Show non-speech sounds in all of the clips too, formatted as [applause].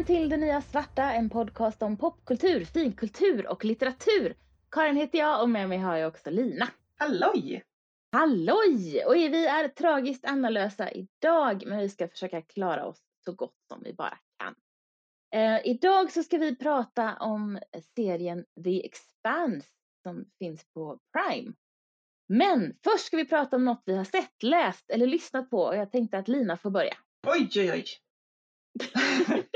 Välkommen till Det Nya Svarta, en podcast om popkultur, finkultur och litteratur. Karin heter jag och med mig har jag också Lina. Halloj! Halloj! Och vi är tragiskt annalösa idag, men vi ska försöka klara oss så gott som vi bara kan. Eh, idag så ska vi prata om serien The Expanse som finns på Prime. Men först ska vi prata om något vi har sett, läst eller lyssnat på och jag tänkte att Lina får börja. Oj, oj, oj! [laughs]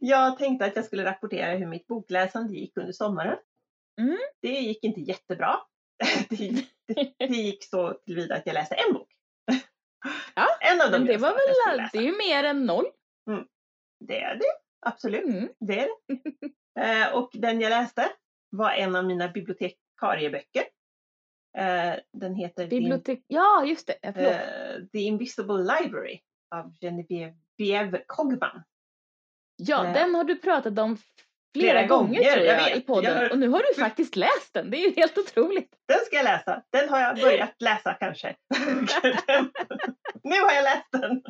jag tänkte att jag skulle rapportera hur mitt bokläsande gick under sommaren. Mm. Det gick inte jättebra. [laughs] det, det, det [laughs] gick så tillvida att jag läste en bok. Ja, [laughs] en av dem men det var väl, det är ju mer än noll. Det är det, absolut. Mm. Det är det. Eh, och den jag läste var en av mina bibliotekarieböcker. Eh, den heter The, Bibliotek, ja just det, eh, The Invisible Library av Genevieve Cogman. Ja, eh, den har du pratat om flera, flera gånger, gånger, tror jag, jag i podden. Jag har- Och nu har du [laughs] faktiskt läst den, det är ju helt otroligt. Den ska jag läsa. Den har jag börjat läsa kanske. [laughs] [laughs] Nu har jag läst den.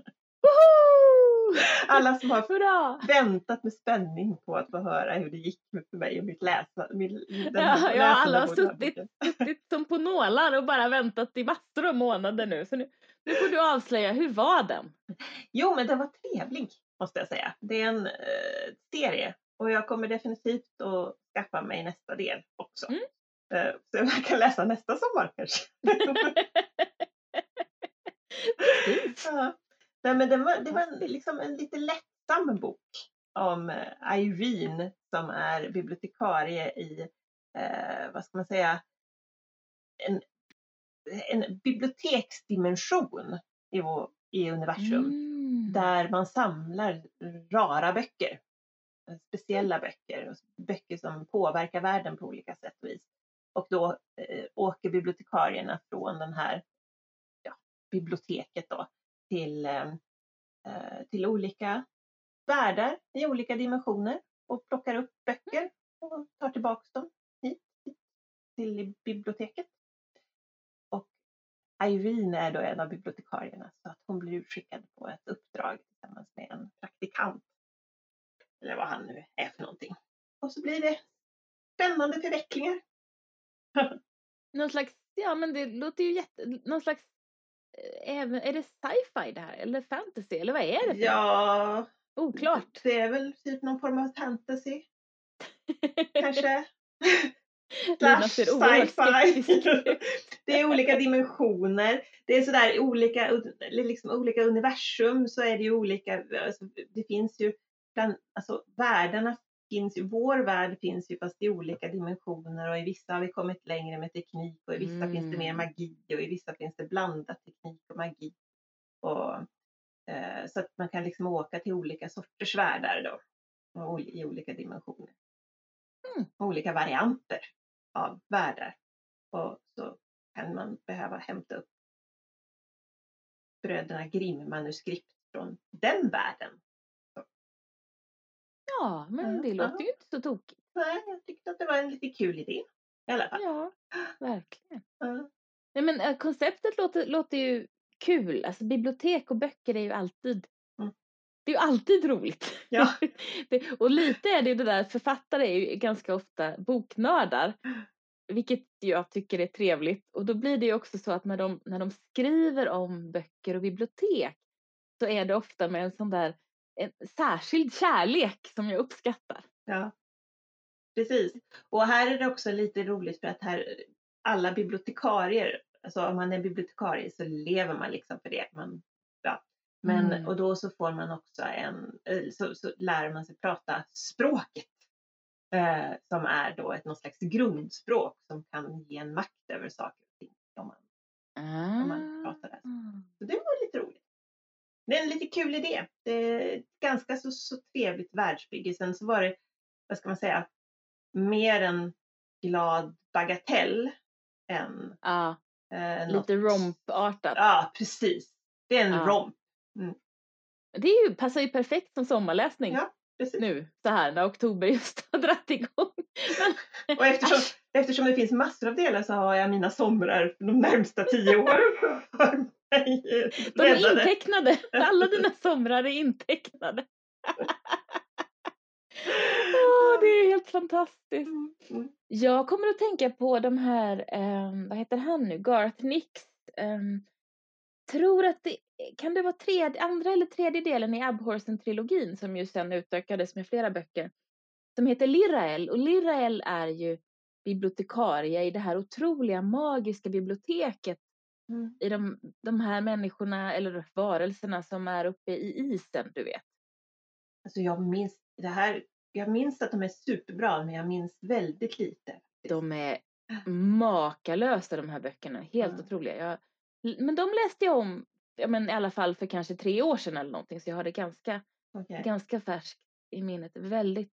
Woho! Alla som har Hurra! väntat med spänning på att få höra hur det gick för mig och mitt läsa, min, Ja, ja, alla har suttit. Suttit som på nålar och bara väntat i massor av månader nu. Så nu, nu får du avslöja, hur var den? Jo, men den var trevlig måste jag säga. Det är en eh, serie och jag kommer definitivt att skaffa mig nästa del också. Mm. Eh, så jag kan läsa nästa sommar kanske. [laughs] Ja. Nej, men det var, det var liksom en lite lättsam bok om eh, Irene som är bibliotekarie i, eh, vad ska man säga, en, en biblioteksdimension i, vår, i universum Mm. där man samlar rara böcker, eh, speciella böcker, böcker som påverkar världen på olika sätt och vis. Och då eh, åker bibliotekarierna från den här ja, biblioteket då till, eh, eh, till olika världar i olika dimensioner och plockar upp böcker och tar tillbaks dem hit, hit till biblioteket. Irene är då en av bibliotekarierna så att hon blir utskickad på ett uppdrag tillsammans med en praktikant. Eller vad han nu är för någonting. Och så blir det spännande förvecklingar. [laughs] Någon slags, ja men det låter ju jätte, någon slags, eh, är det sci-fi det här eller fantasy eller vad är det? för Ja? Oklart. det är väl typ någon form av fantasy [laughs] kanske. [laughs] Lina ser oerhört skeptisk. [laughs] Det är olika dimensioner. Det är sådär i olika, liksom olika universum så är det ju olika, alltså, det finns ju, bland, alltså världarna finns ju, vår värld finns ju fast i olika dimensioner och i vissa har vi kommit längre med teknik och i vissa finns det mer Mm. magi och i vissa finns det blandat teknik och magi. Och, eh, så att man kan liksom åka till olika sorters världar då i olika dimensioner. Mm. Olika varianter av världar. Och så kan man behöva hämta upp bröderna Grimm-manuskript från den världen. Ja, men Ja, det ja. låter ju inte så tokigt. Nej, jag tyckte att det var en lite kul idé. I alla fall. Ja, verkligen. Ja. Nej men eh, konceptet låter, låter ju kul. Alltså bibliotek och böcker är ju alltid Mm. Det är ju alltid roligt. Ja. [laughs] det, och lite är det ju det där, författare är ju ganska ofta boknördar. Vilket jag tycker är trevligt. Och då blir det ju också så att när de, när de skriver om böcker och bibliotek så är det ofta med en sån där en särskild kärlek som jag uppskattar. Ja, precis. Och här är det också lite roligt för att här alla bibliotekarier, alltså om man är bibliotekarie så lever man liksom för det. Man. Men, Mm. Och då så får man också en, eh, så, så lär man sig prata språket. Eh, som är då ett något slags grundspråk som kan ge en makt över saker och ting. Om man, om man pratar det. Ah. Så det var lite roligt. Det är en lite kul idé. Det är ganska så, så trevligt världsbygge. Sen så var det, vad ska man säga, mer en glad bagatell än Ja, eh, lite rompartat. Ja, precis. Det är en Ja. romp. Det är ju, passar ju perfekt som sommarläsning Ja, nu så här när oktober just [laughs] har dragit igång. Men, Och eftersom, [laughs] eftersom det finns massor av delar så har jag mina somrar de närmsta tio åren [laughs] mig de är intecknade. Alla dina somrar är intecknade. Åh, det är helt fantastiskt. Mm, mm. Jag kommer att tänka på de här, ehm, vad heter han nu, Garth Nix. ehm, tror att det, kan det vara tredje, andra eller tredje delen i Abhorsen-trilogin som ju sen utökades med flera böcker. Som heter Lirael och Lirael är ju bibliotekarie i det här otroliga magiska biblioteket Mm. i de, de här människorna eller varelserna som är uppe i isen, du vet. Alltså jag minns det här. Jag minns att de är superbra, men jag minns väldigt lite. De är makalösa de här böckerna, helt Mm. otroliga. Jag, men de läste jag om, ja, men i alla fall för kanske tre år sedan eller någonting, så jag har det ganska, Okej. ganska färskt i minnet. Väldigt,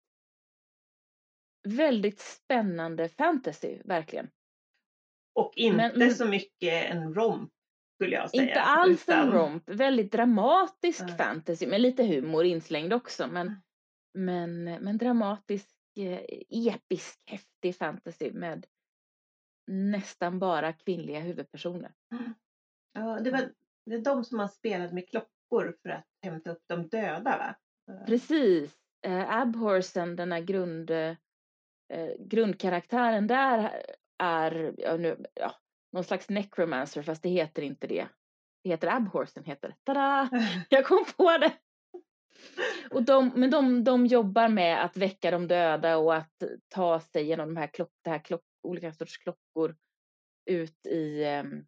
väldigt spännande fantasy, verkligen. Och inte Men- så mycket en romp skulle jag säga. Inte alls en utan- romp, väldigt dramatisk Nej. fantasy med lite humor inslängd också men, Mm. men, men dramatisk, eh, episk, häftig fantasy med nästan bara kvinnliga huvudpersoner. Ja, det var det är de som man spelade med klockor för att hämta upp de döda va? Eh, Precis, eh, Abhorsen, den här grund, eh, grundkaraktären där är ja, nu, ja, någon slags necromancer fast det heter inte det. Det heter Abhorsen heter det. Tada! [laughs] Jag kom på det. Och de, men de, de jobbar med att väcka de döda och att ta sig genom de här, klock, det här klock, olika sorts klockor ut i, em,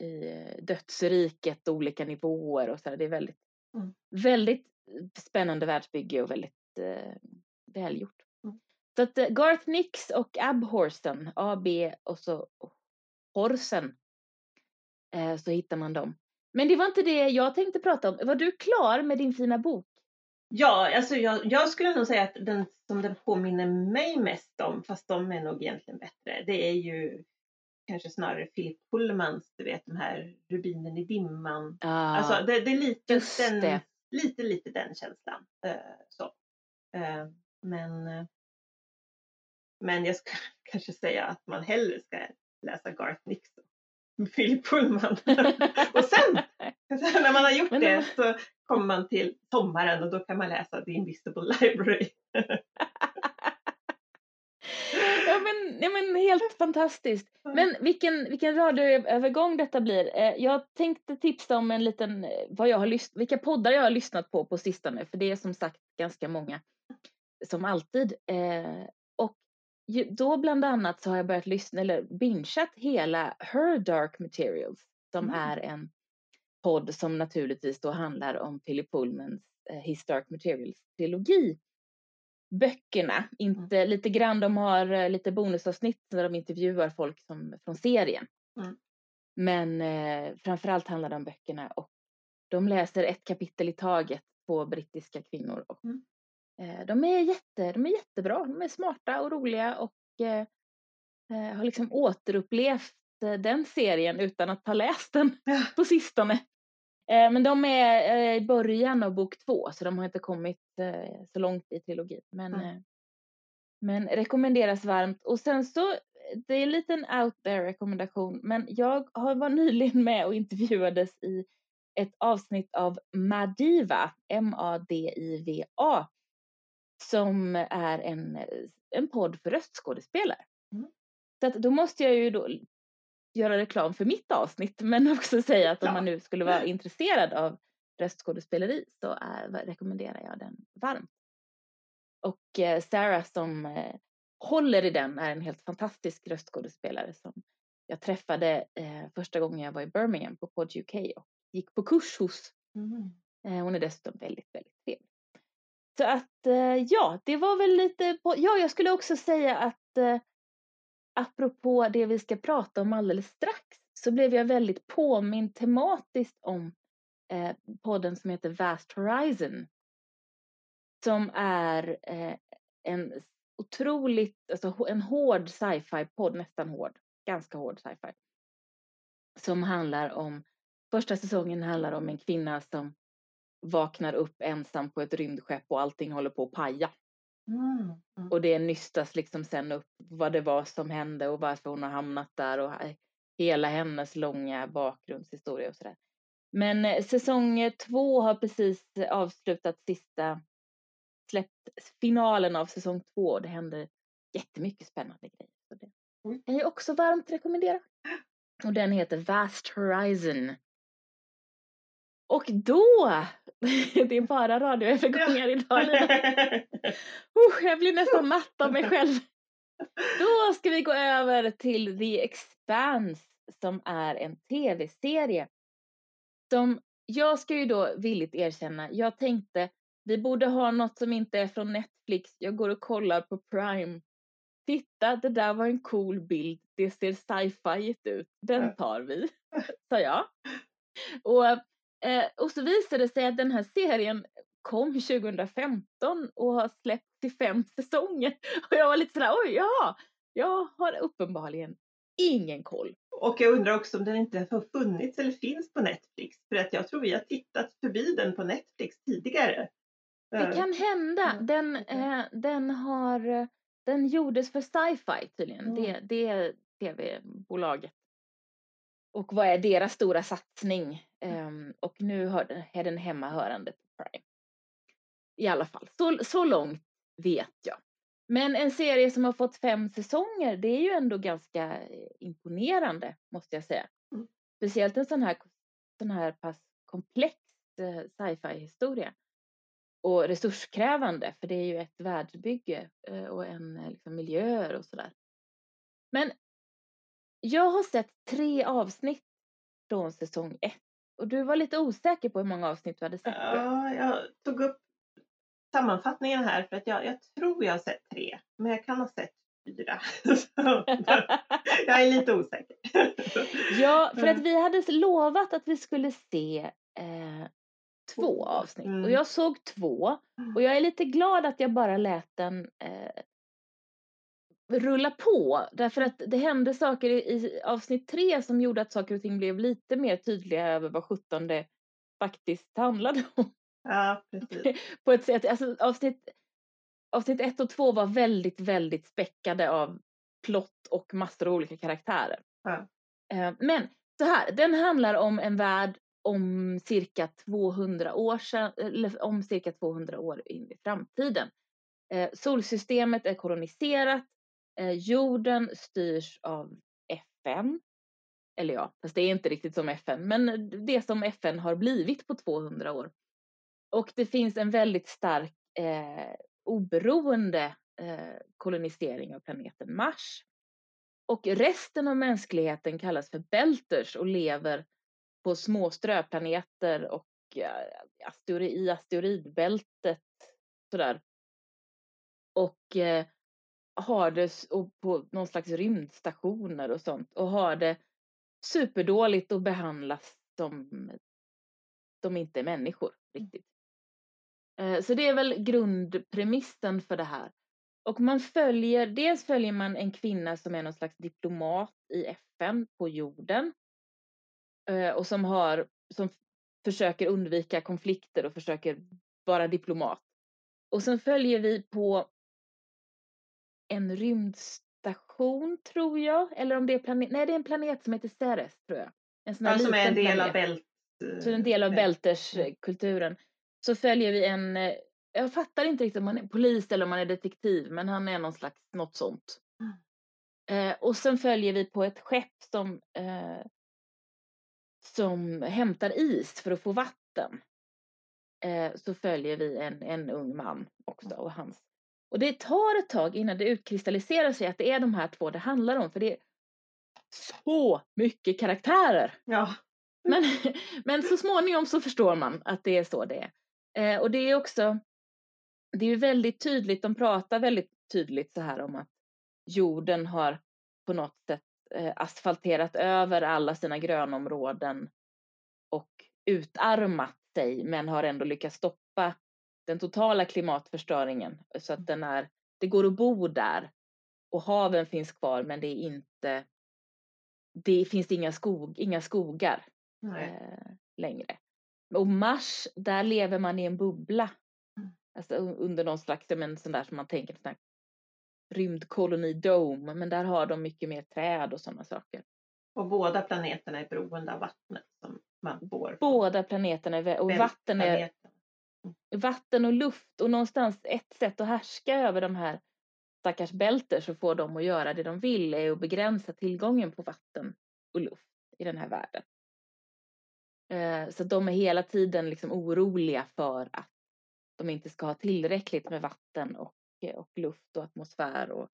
i eh, dödsriket, olika nivåer och så. här. Det är väldigt, Mm. väldigt spännande världsbygge och väldigt eh, välgjort. Mm. Så att eh, Garth Nix och Abhorsen, AB och så Horsen, eh, så hittar man dem. Men det var inte det jag tänkte prata om. Var du klar med din fina bok? Ja, alltså jag, jag skulle nog säga att den som den påminner mig mest om, fast de är nog egentligen bättre, det är ju kanske snarare Philip Pullmans, du vet de här Rubinen i dimman. Ah, Alltså det, det är lite den, det. lite, lite den känslan. Eh, så. Eh, men, eh, men jag ska [laughs] kanske säga att man hellre ska läsa Garth Nixon. Philip Pullman. [laughs] och sen, [laughs] sen när man har gjort Men det de- så kommer man till sommaren och då kan man läsa The Invisible Library. Men, ja, men helt fantastiskt. Men vilken, vilken radioövergång detta blir. Eh, jag tänkte tipsa om en liten, eh, vad jag har lyssnat, vilka poddar jag har lyssnat på på sistone, för det är som sagt ganska många, som alltid. Eh, och då bland annat så har jag börjat lyssna, eller bingeat hela Her Dark Materials, som Mm. är en podd som naturligtvis då handlar om Philip Pullmans His Dark Materials-trilogi. Böckerna, inte lite grann, de har eh, lite bonusavsnitt där de intervjuar folk som, från serien. Mm. Men eh, framförallt handlar det om böckerna och de läser ett kapitel i taget på brittiska kvinnor. Och, Mm. eh, de, är jätte, de är jättebra, de är smarta och roliga och eh, eh, har liksom återupplevt eh, den serien utan att ha läst den [laughs] på sistone. Eh, men de är eh, i början av bok två så de har inte kommit eh, så långt i trilogin. Men, Mm. men rekommenderas varmt. Och sen så, det är en liten out there rekommendation men jag var nyligen [laughs] med och intervjuades i ett avsnitt av Madiva, M-A-D-I-V-A, som är en, en podd för röstskådespelare. Mm. Så att då måste jag ju då göra reklam för mitt avsnitt men [laughs] också säga att om man nu skulle vara intresserad av röstskådespeleri så är, rekommenderar jag den varmt. Och eh, Sarah som eh, håller i den är en helt fantastisk röstskådespelare som jag träffade eh, första gången jag var i Birmingham på Pod UK och gick på kurs hos. Mm. Eh, hon är dessutom väldigt, väldigt trevlig. Så att eh, ja, det var väl lite på, ja jag skulle också säga att eh, apropå det vi ska prata om alldeles strax så blev jag väldigt påmind tematiskt om eh, podden som heter Vast Horizon. Som är eh, en otroligt, alltså en hård sci-fi podd, nästan hård, ganska hård sci-fi. Som handlar om, första säsongen handlar om en kvinna som vaknar upp ensam på ett rymdskepp och allting håller på att paja. Mm. Mm. Och det nystas liksom sen upp vad det var som hände och varför hon har hamnat där och hela hennes långa bakgrundshistoria och sådär. Men eh, säsong två har precis avslutat sista, släppt finalen av säsong två och det händer jättemycket spännande grejer. Så det kan jag också varmt rekommendera. Och den heter Vast Horizon. Och då, [laughs] det är bara radioövergångar idag. [laughs] Usch, jag blir nästan matt av mig själv. Då ska vi gå över till The Expanse som är en tv-serie. Som jag ska ju då villigt erkänna, jag tänkte vi borde ha något som inte är från Netflix. Jag går och kollar på Prime. Titta, det där var en cool bild. Det ser sci-fi ut. Den tar vi, [laughs] sa jag. Och, eh, och så visade det sig att den här serien kom 2015 och har släppts i fem [laughs] säsonger. Och jag var lite sådär, oj, ja, jag har uppenbarligen ingen koll. Och jag undrar också om den inte har funnits eller finns på Netflix. För att jag tror vi har tittat förbi den på Netflix tidigare. Det Eh, kan hända. Mm, Den, eh, den har, den gjordes för sci-fi tydligen. Mm. Det, det är tv-bolaget. Och vad är deras stora satsning? Ehm, och nu har, den- är den hemmahörande på Prime. I alla fall, så, så långt vet jag. Men en serie som har fått fem säsonger, det är ju ändå ganska eh, imponerande, måste jag säga. Mm. Speciellt en sån här, sån här pass komplex eh, sci-fi historia. Och resurskrävande, för det är ju ett världsbygge eh, och en liksom, miljöer och sådär. Men jag har sett tre avsnitt från säsong ett. Och du var lite osäker på hur många avsnitt du hade sett. Ja, jag tog upp sammanfattningen här för att jag, jag tror jag har sett tre. Men jag kan ha sett fyra. [laughs] [laughs] Jag är lite osäker. ja, för att Mm. vi hade lovat att vi skulle se eh, två Två, avsnitt. mm. Och jag såg två. Och jag är lite glad att jag bara lät den eh, rulla på. Därför att det hände saker i, i avsnitt tre som gjorde att saker och ting blev lite mer tydliga över vad sjutton det faktiskt handlade om. Ja, precis. [laughs] På ett sätt, alltså avsnitt, avsnitt ett och två var väldigt, väldigt späckade av plott och massor av olika karaktärer. Ja. Eh, Men så här, den handlar om en värld om cirka 200 år sedan, eller om cirka 200 år in i framtiden. Eh, solsystemet är koloniserat, eh, jorden styrs av FN. Eller ja, fast det är inte riktigt som FN, men det som FN har blivit på 200 år. Och det finns en väldigt stark eh, oberoende eh, kolonisering av planeten Mars. Och resten av mänskligheten kallas för belters och lever på små ströplaneter och eh, asteroid, i asteroidbältet sådär. Och eh, har det och på någon slags rymdstationer och sånt och har det superdåligt och behandlas som de inte är människor riktigt. Eh, Så det är väl grundpremissen för det här. Och man följer, dels följer man en kvinna som är någon slags diplomat i FN på jorden. eh, Och som har, som försöker undvika konflikter och försöker vara diplomat. Och sen följer vi på en rymdstation tror jag, eller om det är planet, nej det är en planet som heter Ceres tror jag. En sån här Ja, som är en del av planet. bält... Så en del av bält- bälterskulturen. Så följer vi en, eh, jag fattar inte riktigt om man är polis eller om man är detektiv, men han är någon slags, något sånt. Eh, och sen följer vi på ett skepp som, eh, som hämtar is för att få vatten. Eh, så följer vi en, en ung man också och hans. Och det tar ett tag innan det utkristalliserar sig att det är de här två det handlar om, för det är så mycket karaktärer. Ja, Men, [laughs] men så småningom så förstår man att det är så det är. Eh, och det är också, det är väldigt tydligt, de pratar väldigt tydligt så här om att jorden har på något sätt eh, asfalterat över alla sina grönområden och utarmat sig men har ändå lyckats stoppa den totala klimatförstöringen så att den är, det går att bo där och haven finns kvar men det är inte, det finns inga, skog, inga skogar eh, längre. Och Mars, där lever man i en bubbla. Mm. Alltså un- under någon slags, men sån där som man tänker, sån rymdkoloni dome, men där har de mycket mer träd och sådana saker. Och båda planeterna är beroende av vattnet som man får. från Båda planeterna och vatten är. Vatten och luft och någonstans ett sätt att härska över de här stackars bälter så får dem att göra det de vill är att begränsa tillgången på vatten och luft i den här världen. Eh, så de är hela tiden liksom oroliga för att de inte ska ha tillräckligt med vatten och, och luft och atmosfär. Och,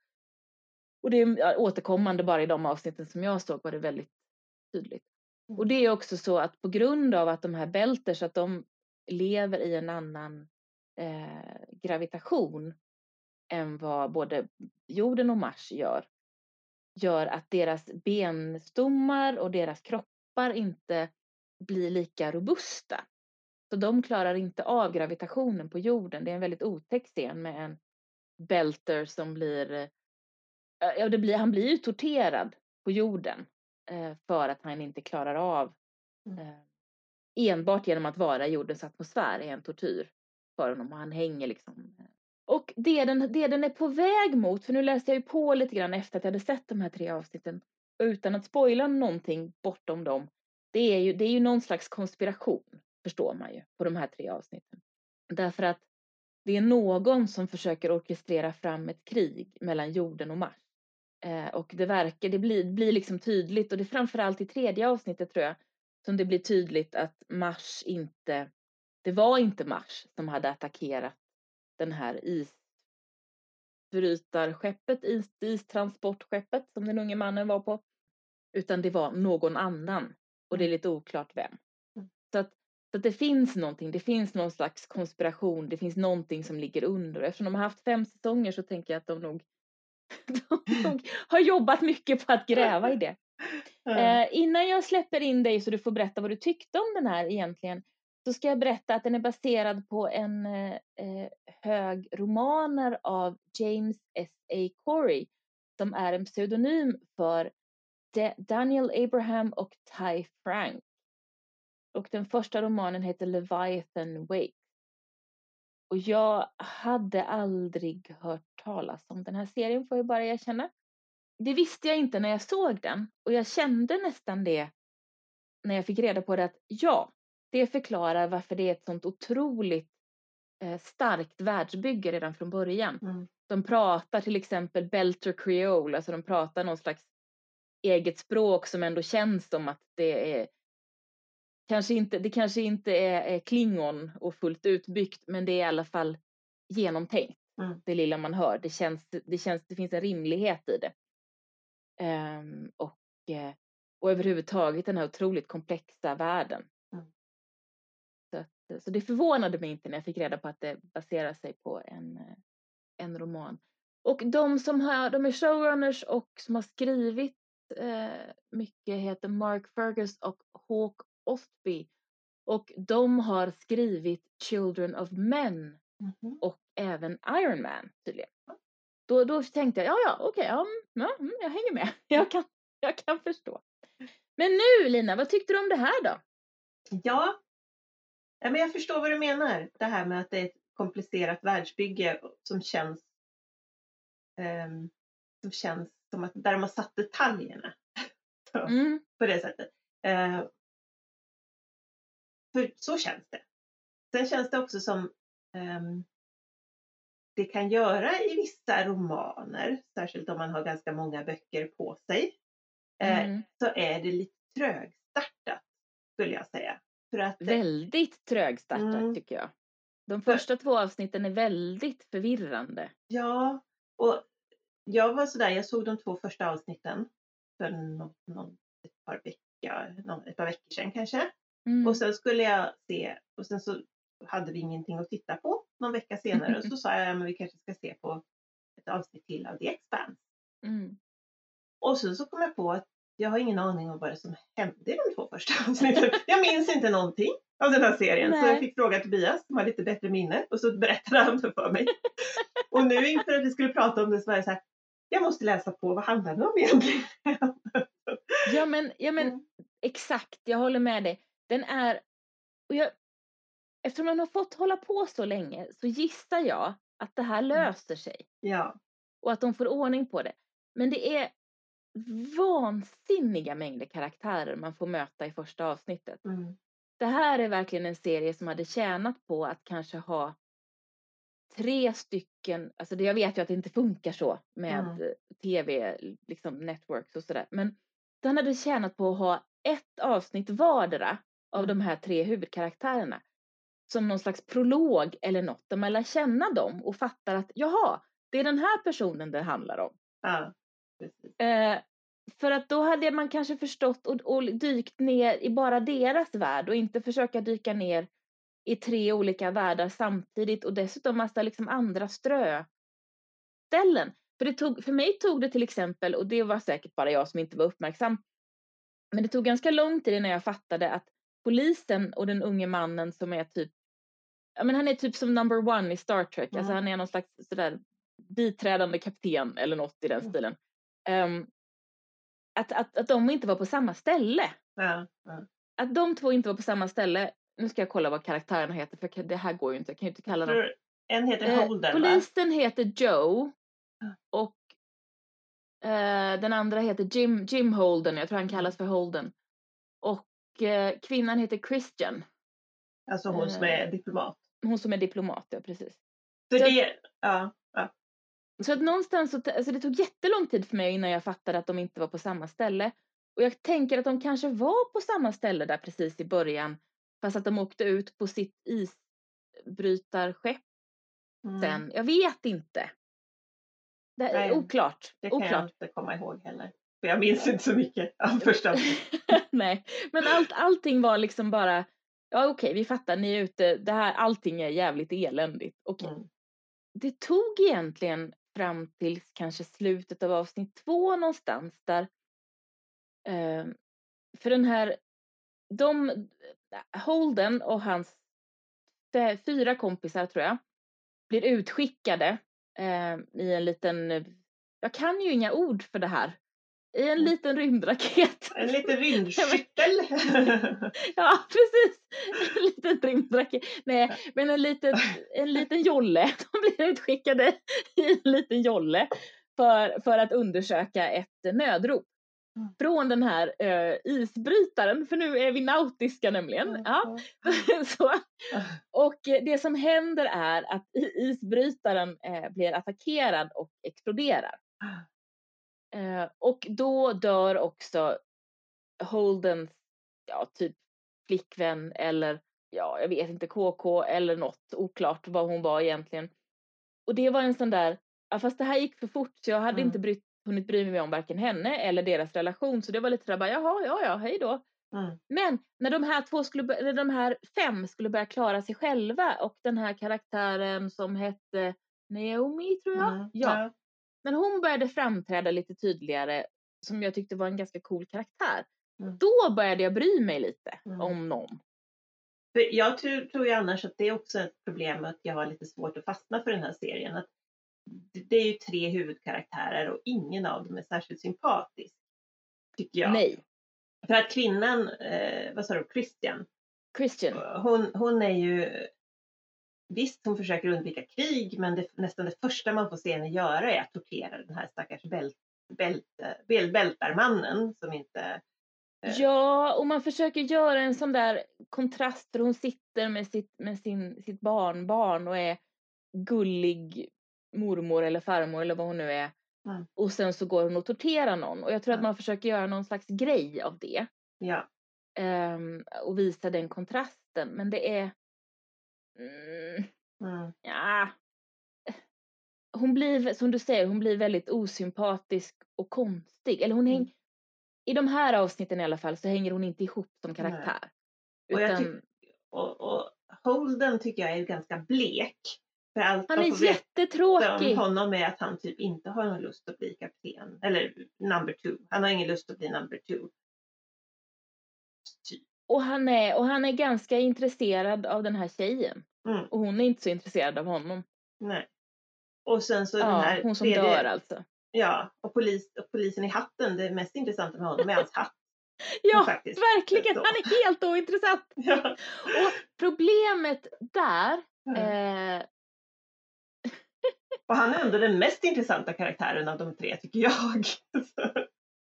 och det är återkommande bara i de avsnitten som jag såg var det väldigt tydligt. Och mm. det är också så att på grund av att de här Belters, att de lever i en annan eh, gravitation än vad både jorden och Mars gör, gör att deras benstommar och deras kroppar inte blir lika robusta. Så de klarar inte av gravitationen på jorden. Det är en väldigt otäck scen med en belter som blir, eh, ja det blir, han blir ju torterad på jorden eh, för att han inte klarar av mm. eh, enbart genom att vara i jordens atmosfär är en tortyr för honom och han hänger liksom. Eh. Och det den, det den är på väg mot, för nu läste jag ju på lite grann efter att jag hade sett de här tre avsnitten utan att spoila någonting bortom dem. Det är ju, det är ju någon slags konspiration, förstår man ju, på de här tre avsnitten. Därför att det är någon som försöker orkestrera fram ett krig mellan jorden och Mars. Eh, och det verkar, det blir, blir liksom tydligt och det är framförallt i tredje avsnittet tror jag som det blir tydligt att Mars inte, det var inte Mars som hade attackerat den här isbrytarskeppet, is, istransportskeppet som den unge mannen var på. Utan det var någon annan och det är mm. lite oklart vem. Mm. Så att, så att det finns någonting, det finns någon slags konspiration, det finns någonting som ligger under. Eftersom de har haft fem säsonger så tänker jag att de nog, [laughs] de har jobbat mycket på att gräva i det. Eh, innan jag släpper in dig så du får berätta vad du tyckte om den här egentligen så ska jag berätta att den är baserad på en eh, eh hög romaner av James S.A. Corey som är en pseudonym för De Daniel Abraham och Ty Frank. Och den första romanen heter Leviathan Wake. Och jag hade aldrig hört talas om den här serien får jag bara erkänna det visste jag inte när jag såg den och jag kände nästan det när jag fick reda på det att ja, det förklarar varför det är ett sånt otroligt eh, starkt världsbygge redan från början. Mm. De pratar till exempel Belter Creole, alltså de pratar någon slags eget språk som ändå känns som att det är kanske inte, det kanske inte är, är klingon och fullt utbyggt men det är i alla fall genomtänkt. Mm. Det lilla man hör, det känns, det känns, det finns en rimlighet i det. Um, och, eh, och överhuvudtaget den här otroligt komplexa världen. Mm. Så, att, så det förvånade mig inte när jag fick reda på att det baserar sig på en, eh, en roman. Och de som har, de är showrunners och som har skrivit eh, mycket heter Mark Fergus och Hawk Ostby. Och de har skrivit Children of Men mm -hmm. och även Iron Man tydligen. Då, då tänkte jag, ja ja okej, okay, ja, ja, mm, jag hänger med. [laughs] Jag kan, jag kan förstå. Men nu Lina, vad tyckte du om det här då? Ja, ja men jag förstår vad du menar. Det här med att det är ett komplicerat världsbygge som känns um, som känns som att där de har satt detaljerna. [laughs] så, mm. På det sättet. Uh, för så känns det. Sen känns det också som um, det kan göra i vissa romaner, särskilt om man har ganska många böcker på sig, eh, mm. så är det lite trögstartat skulle jag säga. För att, väldigt trögstartat mm. tycker jag. De första för, två avsnitten är väldigt förvirrande. Ja, och jag var sådär, jag såg de två första avsnitten för någon, någon, ett, par veckor, någon, ett par veckor sedan kanske. Mm. Och sen skulle jag se, och sen så hade vi ingenting att titta på någon vecka senare och så sa jag att vi kanske ska se på ett avsnitt till av The Expanse. [laughs] Mm. Och sen så kom jag på att jag har ingen aning om vad det som hände i de två första [laughs] avsnitten. jag minns inte någonting av den här serien Nej. så jag fick fråga Tobias som har lite bättre minne och så berättade han det för mig. [laughs] och nu inför att vi skulle prata om det så var jag så här, jag måste läsa på, vad handlar det om egentligen? ja men, ja men mm. exakt, jag håller med dig. Den är, och jag, eftersom den har fått hålla på så länge så gissar jag att det här mm. löser sig. Ja. Och att de får ordning på det. Men det är vansinniga mängder karaktärer man får möta i första avsnittet. Mm. det här är verkligen en serie som hade tjänat på att kanske ha tre stycken, alltså det, jag vet ju att det inte funkar så med Mm. tv, liksom networks och sådär, men den hade tjänat på att ha ett avsnitt vardera av Mm. de här tre huvudkaraktärerna som någon slags prolog eller något där man lär känna dem och fattar att jaha, det är den här personen det handlar om. Ja. Eh, för att då hade man kanske förstått och, och dykt ner i bara deras värld och inte försöka dyka ner i tre olika världar samtidigt och dessutom massa liksom andra ströställen. För, det tog, för mig tog det till exempel, och det var säkert bara jag som inte var uppmärksam, men det tog ganska lång tid innan jag fattade att polisen och den unge mannen som är typ, ja men han är typ som number one i Star Trek, alltså Mm. han är någon slags sådär biträdande kapten eller något i den Mm. stilen. Ehm, att, att, att de inte var på samma ställe. Ja. Att de två inte var på samma ställe, nu ska jag kolla vad karaktärerna heter för det här går ju inte, jag kan ju inte kalla dem. En heter Eh, Holden va? polisen heter Joe och eh, den andra heter Jim, Jim Holden, jag tror han kallas för Holden. Eh, kvinnan heter Christian, Alltså hon som är diplomat. hon som är diplomat, ja precis. Så Så- det, ja, ja. Så att någonstans så, alltså det tog jättelång tid för mig innan jag fattade att de inte var på samma ställe. Och jag tänker att de kanske var på samma ställe där precis i början, fast att de åkte ut på sitt isbrytarskepp Mm. sen. Jag vet inte. Det är Nej, oklart. Det kan jag oklart. inte komma ihåg heller. För jag minns inte så mycket av [laughs] första. Nej, men allt, allting var liksom bara, ja okej, vi fattar, ni är ute, det här, allting är jävligt eländigt. Okej. Mm. det tog egentligen fram till kanske slutet av avsnitt två någonstans där eh, för den här de Holden och hans fyra kompisar tror jag blir utskickade eh, i en liten jag kan ju inga ord för det här i en Mm. liten rymdraket. En liten rymdskyttel. [laughs] Ja, precis. En liten rymdraket. Nej, men en liten, en liten jolle. [laughs] De blir utskickade i en liten jolle för, för att undersöka ett nödrop. Mm. Från den här eh, isbrytaren, för nu är vi nautiska nämligen. Ja, [laughs] så. Och det som händer är att isbrytaren eh, blir attackerad och exploderar. Eh, och då dör också Holdens, ja typ flickvän eller ja, jag vet inte, KK eller något, oklart vad hon var egentligen. Och det var en sån där, ja fast det här gick för fort så jag hade Mm. inte brytt, hunnit bry mig om varken henne eller deras relation så det var lite sådär bara jaha, ja ja, hej då. Mm. Men när de här två skulle, eller de här fem skulle börja klara sig själva och den här karaktären som hette Naomi tror jag, Mm. ja. Men hon började framträda lite tydligare som jag tyckte var en ganska cool karaktär. Mm. Då började jag bry mig lite Mm. om någon. För jag tror, tror ju annars att det är också ett problem att jag har lite svårt att fastna för den här serien. Att det- är ju tre huvudkaraktärer och ingen av dem är särskilt sympatisk. Tycker jag. Nej, För att kvinnan, eh, vad sa du, Christian, Christian. hon, hon är ju Visst, hon försöker undvika krig, men det, nästan det första man får se henne göra är att tortera den här stackars bält, bält, bäl, bältarmannen som inte... Eh. Ja, och man försöker göra en sån där kontrast för hon sitter med sitt, med sin, sitt barnbarn och är gullig mormor eller farmor eller vad hon nu är. Mm. Och sen så går hon och torterar någon och jag tror att Ja. man försöker göra någon slags grej av det. Ja, ehm, och visa den kontrasten. Men det är... Mm, mm, ja. Hon blir, som du säger, hon blir väldigt osympatisk och konstig. Eller hon Mm. häng, I de här avsnitten i alla fall så hänger hon inte ihop som karaktär. Och Utan tyck- och, och Holden tycker jag är ganska blek. För allt han är jättetråkig. om honom är att han typ inte har någon lust att bli kapten. Eller number two. Han har ingen lust att bli number two. Och han, är, och han är ganska intresserad av den här tjejen. Mm, Och hon är inte så intresserad av honom. nej. Och sen så den Ja, här hon som tredje- dör alltså. Ja, och, polis, och polisen i hatten, det mest intressanta med honom är hans hatt. [laughs] Ja, faktiskt. verkligen. Så. Han är helt ointressant. [laughs] Ja. Och problemet där Mm. eh, Och han är ändå den mest intressanta karaktären av de tre, tycker jag. [laughs]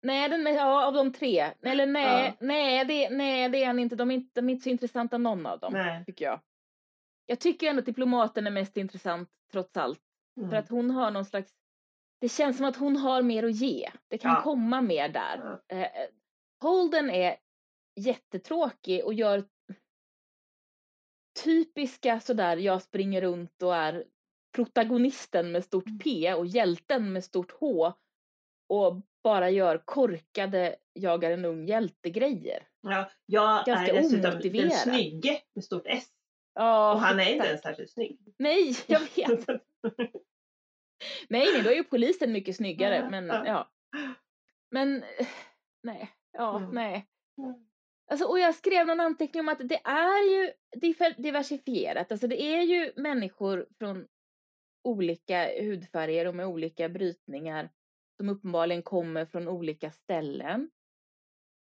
Nej, den ja, av de tre. Eller nej, Ja. nej, det, nej, det är han inte. De är inte, de är inte så intressanta någon av dem, Nej. tycker jag. Jag tycker ändå att diplomaten är mest intressant, trots allt. Mm. För att hon har någon slags... Det känns som att hon har mer att ge. Det kan Ja. komma mer där. Ja. Eh, eh, Holden är jättetråkig och gör typiska sådär, jag springer runt och är protagonisten med stort Mm. P och hjälten med stort H och bara gör korkade jagar en ung hjältegrejer. Ja, jag Ganska är dessutom den omotiverad. snygge med stort S. Ja, Och han är inte ens särskilt snygg. Nej, jag vet. [laughs] Nej, nej, då är ju polisen mycket snyggare, Ja, men ja. ja. Men, nej, ja, Mm. nej. Mm. Alltså, och jag skrev någon anteckning om att det är ju diversifierat. Alltså det är ju människor från olika hudfärger och med olika brytningar som uppenbarligen kommer från olika ställen.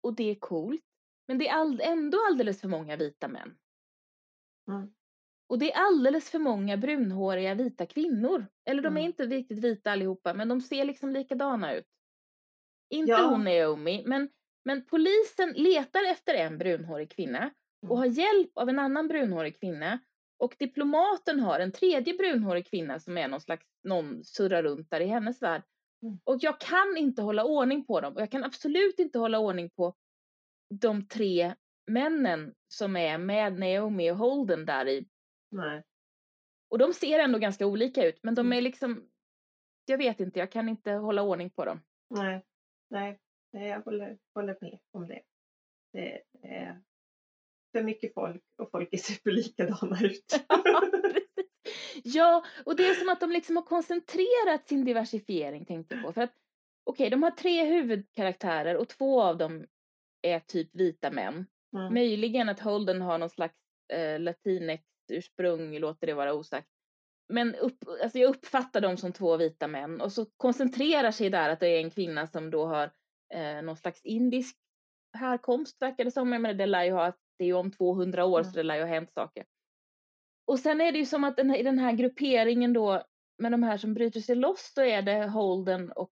Och det är coolt. Men det är all- ändå alldeles för många vita män. Mm. Och det är alldeles för många brunhåriga vita kvinnor. Eller de är Mm. inte riktigt vita allihopa, men de ser liksom likadana ut. Inte Ja. hon Naomi, men, men polisen letar efter en brunhårig kvinna och Mm. har hjälp av en annan brunhårig kvinna. Och diplomaten har en tredje brunhårig kvinna som är någon slags, någon surrar runt där i hennes värld. Mm. Och jag kan inte hålla ordning på dem och jag kan absolut inte hålla ordning på de tre männen som är med Naomi och Holden där i. Nej. Och de ser ändå ganska olika ut men de Mm. är liksom, jag vet inte, jag kan inte hålla ordning på dem. Nej. Nej. Nej, jag håller, håller med om det. Det är för mycket folk och folk ser för likadana ut. [laughs] Ja, och det är som att de liksom har koncentrerat sin diversifiering tänkte jag på. För att okej, de har tre huvudkaraktärer och två av dem är typ vita män. Mm. Möjligen att Holden har någon slags eh, latinex-ursprung, låter det vara osagt. Men upp, alltså jag uppfattar dem som två vita män och så koncentrerar sig där att det är en kvinna som då har eh, någon slags indisk härkomst verkar det som. Jag menar, det lär ju ha, det är ju om 200 år Mm. så det lär ju ha hänt saker. Och sen är det ju som att den här, i den här grupperingen då med de här som bryter sig loss så är det Holden och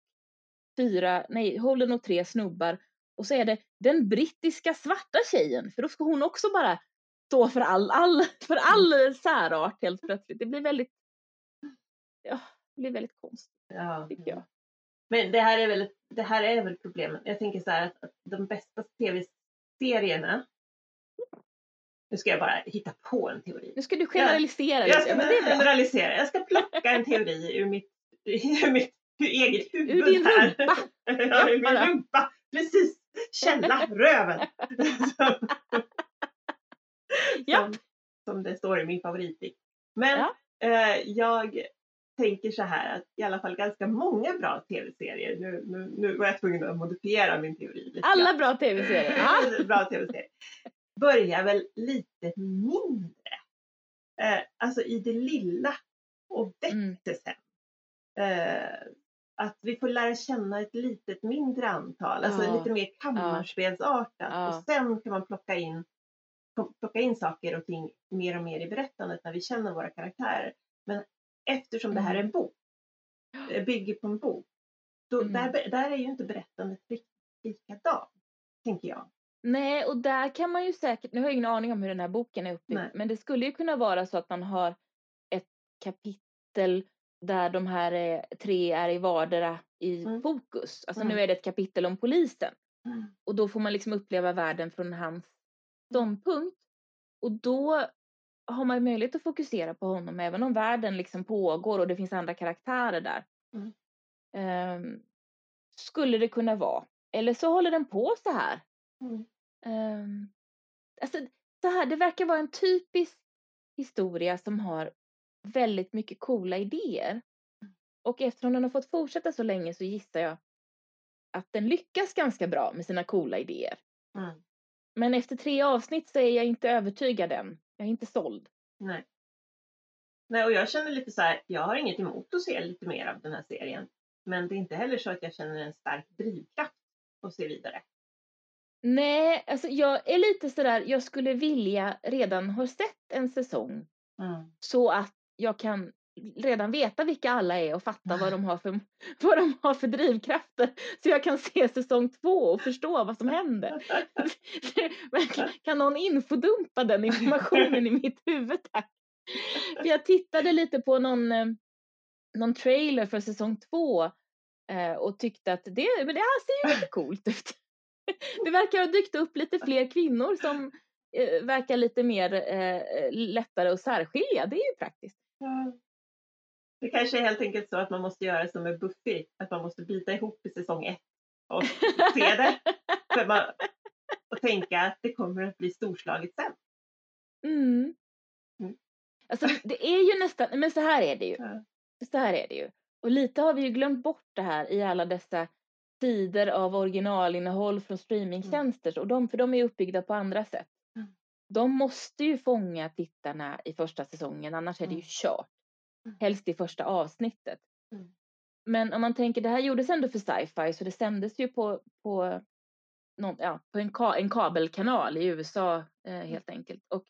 fyra, nej Holden och tre snubbar och så är det den brittiska svarta tjejen för då ska hon också bara stå för all, all, för all särart helt plötsligt. Det blir väldigt, ja, det blir väldigt konstigt Ja. tycker jag. Men det här är väl, det här är väl problemet. Jag tänker så här att, att de bästa tv-serierna nu ska jag bara hitta på en teori. Nu ska du generalisera Jag lite, ska är bra. generalisera. Jag ska plocka en teori ur mitt, ur mitt ur eget huvud Ur din här. rumpa. [laughs] ja, ur min rumpa. Precis. Källa, röven. [laughs] som, Ja. som, som det står i min favoritdikt. Men Ja. eh, jag tänker så här att i alla fall ganska många bra tv-serier. Nu, nu, nu var jag tvungen att modifiera min teori lite. Alla bra tv-serier. [laughs] Bra tv-serier. Börjar väl lite mindre. Eh, alltså i det lilla och växer Mm. sen. Eh, att vi får lära känna ett litet mindre antal, alltså Ja. lite mer kammarspelsartat. Ja. Och sen kan man plocka in, plocka in saker och ting mer och mer i berättandet när vi känner våra karaktärer. Men eftersom det här är en bok, eh, bygger på en bok, då, Mm. där, där är ju inte berättandet riktigt likadant, tänker jag. Nej, och där kan man ju säkert, nu har jag ingen aning om hur den här boken är uppbyggd, men det skulle ju kunna vara så att man har ett kapitel där de här eh, tre är i vardera i Mm. fokus. Alltså Mm. nu är det ett kapitel om polisen Mm. och då får man liksom uppleva världen från hans ståndpunkt. Och då har man ju möjlighet att fokusera på honom även om världen liksom pågår och det finns andra karaktärer där. Mm. Ehm, skulle det kunna vara. Eller så håller den på så här. Mm. Um, alltså, så här, det verkar vara en typisk historia som har väldigt mycket coola idéer. Och eftersom den har fått fortsätta så länge så gissar jag att den lyckas ganska bra med sina coola idéer. Mm. Men efter tre avsnitt så är jag inte övertygad än. Jag är inte såld. Nej. Nej, och jag känner lite så här, jag har inget emot att se lite mer av den här serien. Men det är inte heller så att jag känner en stark drivkraft att se vidare. Nej, alltså jag är lite sådär, jag skulle vilja redan ha sett en säsong Mm. så att jag kan redan veta vilka alla är och fatta vad de [laughs] har för, [laughs] vad de har för drivkrafter. Så jag kan se säsong två och förstå vad som händer. [laughs] kan någon infodumpa den informationen i mitt huvud tack? För jag tittade lite på någon, eh, någon trailer för säsong två eh, och tyckte att det, men det här ser ju lite coolt ut. [laughs] Det verkar ha dykt upp lite fler kvinnor som eh, verkar lite mer eh, lättare att särskilja. Det är ju praktiskt. Det kanske är helt enkelt så att man måste göra som med Buffy, att man måste bita ihop i säsong ett och se det. [laughs] För man, och tänka att det kommer att bli storslaget sen. Mm. mm. Alltså det är ju nästan, men så här är det ju. Ja. Så här är det ju. Och lite har vi ju glömt bort det här i alla dessa sidor av originalinnehåll från streamingtjänster. Mm. Och de, för de är uppbyggda på andra sätt. Mm. De måste ju fånga tittarna i första säsongen, annars är det ju mm. kört. Helst i första avsnittet. Men om man tänker, det här gjordes ändå för sci-fi så det sändes ju på, på, någon, ja, på en, ka, en kabelkanal i USA eh, helt enkelt. Och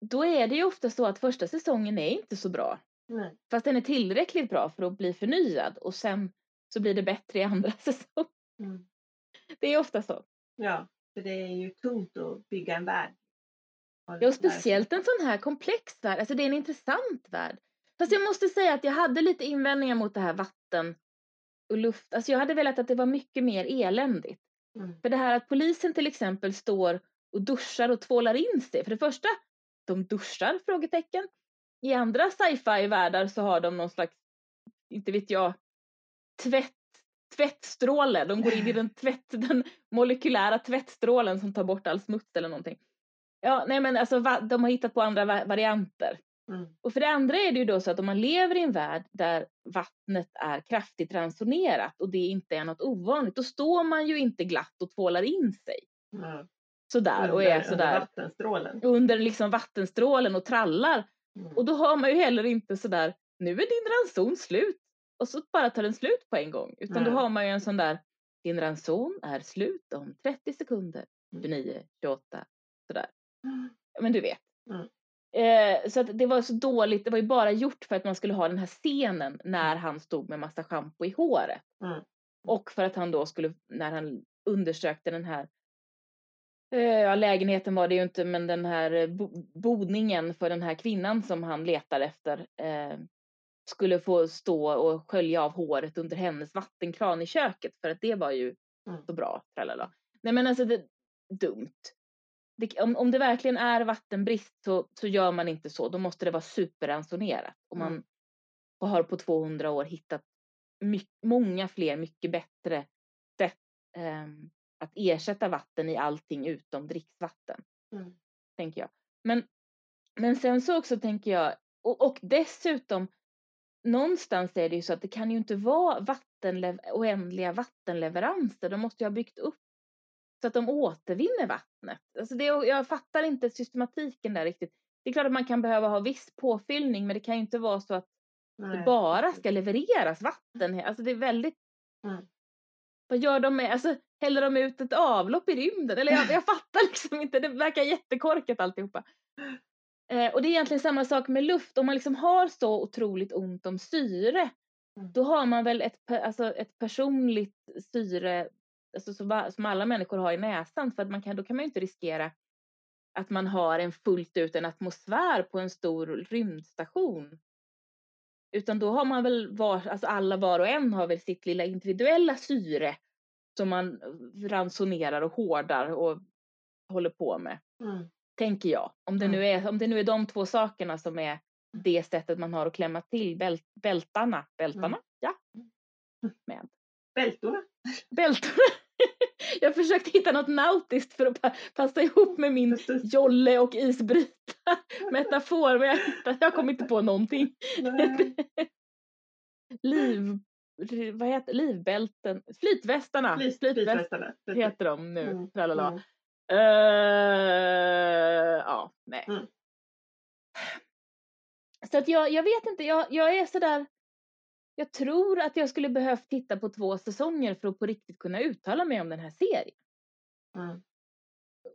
då är det ju ofta så att första säsongen är inte så bra. Nej. Fast den är tillräckligt bra för att bli förnyad och sen så blir det bättre i andra [laughs] säsong. Mm. Det är ofta så. Ja, för det är ju tungt att bygga en värld. Ja, och speciellt en sån här komplex värld. Alltså det är en intressant värld. Fast jag måste säga att jag hade lite invändningar mot det här vatten och luft. Alltså jag hade velat att det var mycket mer eländigt. Mm. För det här att polisen till exempel står och duschar och tvålar in sig. För det första, de duschar? Frågetecken. I andra sci-fi världar så har de någon slags, inte vet jag, tvätt, tvättstråle. De går in i den, tvätt, den molekylära tvättstrålen som tar bort all smuts eller någonting. Ja, nej men alltså de har hittat på andra varianter. Mm. Och för det andra är det ju då så att om man lever i en värld där vattnet är kraftigt ransonerat och det inte är något ovanligt, då står man ju inte glatt och tvålar in sig. Mm. Sådär under, och är sådär. Under vattenstrålen. Under liksom vattenstrålen och trallar. Mm. Och då har man ju heller inte sådär, nu är din ranson slut. Och så bara tar den slut på en gång. Utan då har man ju en sån där, din ranson är slut om 30 sekunder, 29, 28, sådär. Men du vet. Mm. Eh, så att det var så dåligt, det var ju bara gjort för att man skulle ha den här scenen när han stod med massa schampo i håret. Mm. Och för att han då skulle, när han undersökte den här eh, Ja, lägenheten var det ju inte, men den här bodningen för den här kvinnan som han letar efter eh, skulle få stå och skölja av håret under hennes vattenkran i köket för att det var ju mm. så bra. Tralala. Nej men alltså det dumt det, om, om det verkligen är vattenbrist så, så gör man inte så. Då måste det vara superransonerat. Och man mm. har på 200 år hittat mycket, många fler, mycket bättre sätt eh, att ersätta vatten i allting utom dricksvatten. Mm. Tänker jag. Men, men sen så också tänker jag, och, och dessutom någonstans är det ju så att det kan ju inte vara vattenlev oändliga vattenleveranser. De måste ju ha byggt upp så att de återvinner vattnet. Alltså det, jag fattar inte systematiken där riktigt. Det är klart att man kan behöva ha viss påfyllning men det kan ju inte vara så att Nej. det bara ska levereras vatten. Alltså det är väldigt... Mm. Vad gör de med, alltså häller de ut ett avlopp i rymden? Eller jag, jag fattar [laughs] liksom inte, det verkar jättekorkat alltihopa. Eh, och det är egentligen samma sak med luft, om man liksom har så otroligt ont om syre mm. då har man väl ett, alltså ett personligt syre alltså, som alla människor har i näsan för att man kan, då kan man ju inte riskera att man har en fullt ut en atmosfär på en stor rymdstation. Utan då har man väl var, alltså alla var och en har väl sitt lilla individuella syre som man ransonerar och hårdar och håller på med. Mm. Tänker jag. Om det, nu är, om det nu är de två sakerna som är det sättet man har att klämma till bält, bältarna. Bältarna? Mm. Ja. Med. Bältorna. Bältorna. [laughs] Jag försökte hitta något nautiskt för att passa ihop med min jolle och isbryta [laughs] metafor men jag, hittade, jag kom inte på någonting. [laughs] Liv, vad heter livbälten, flytvästarna, Flyt, flytvästarna heter de nu. Mm. Mm. Uh, ja, nej. Mm. Så att jag, jag vet inte, jag, jag är sådär jag tror att jag skulle behövt titta på två säsonger för att på riktigt kunna uttala mig om den här serien. Mm.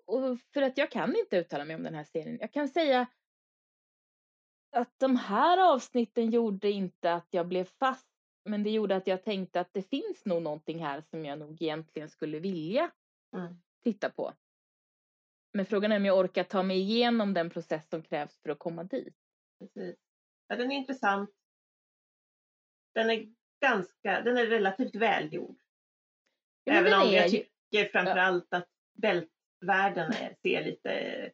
Och för att jag kan inte uttala mig om den här serien. Jag kan säga att de här avsnitten gjorde inte att jag blev fast, men det gjorde att jag tänkte att det finns nog någonting här som jag nog egentligen skulle vilja Mm. titta på. Men frågan är om jag orkar ta mig igenom den process som krävs för att komma dit. Precis. Ja, den är intressant. Den är ganska, den är relativt välgjord. Ja, Även om jag ju- tycker framförallt att bältvärlden är, ser lite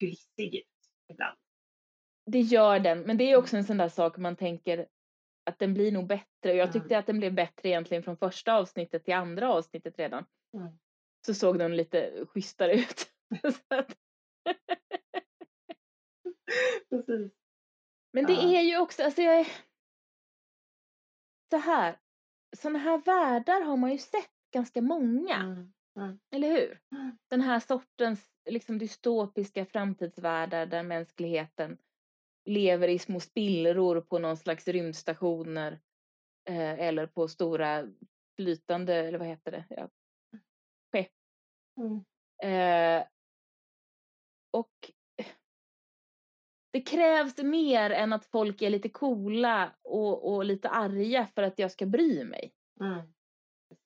glissig ut ibland. Det gör den, men det är också en sån där sak man tänker att den blir nog bättre. Jag Mm. tyckte att den blev bättre egentligen från första avsnittet till andra avsnittet redan. Mm. Så såg den lite schysstare ut. [laughs] [laughs] Precis. men det Ja. är ju också, alltså jag är... Så här, såna här världar har man ju sett ganska många, Mm. Mm. eller hur? Mm. Den här sortens liksom dystopiska framtidsvärldar där mänskligheten lever i små spillror på någon slags rymdstationer eh, eller på stora flytande, eller vad heter det? Ja. Mm. Eh, och det krävs mer än att folk är lite coola och, och lite arga för att jag ska bry mig. Mm.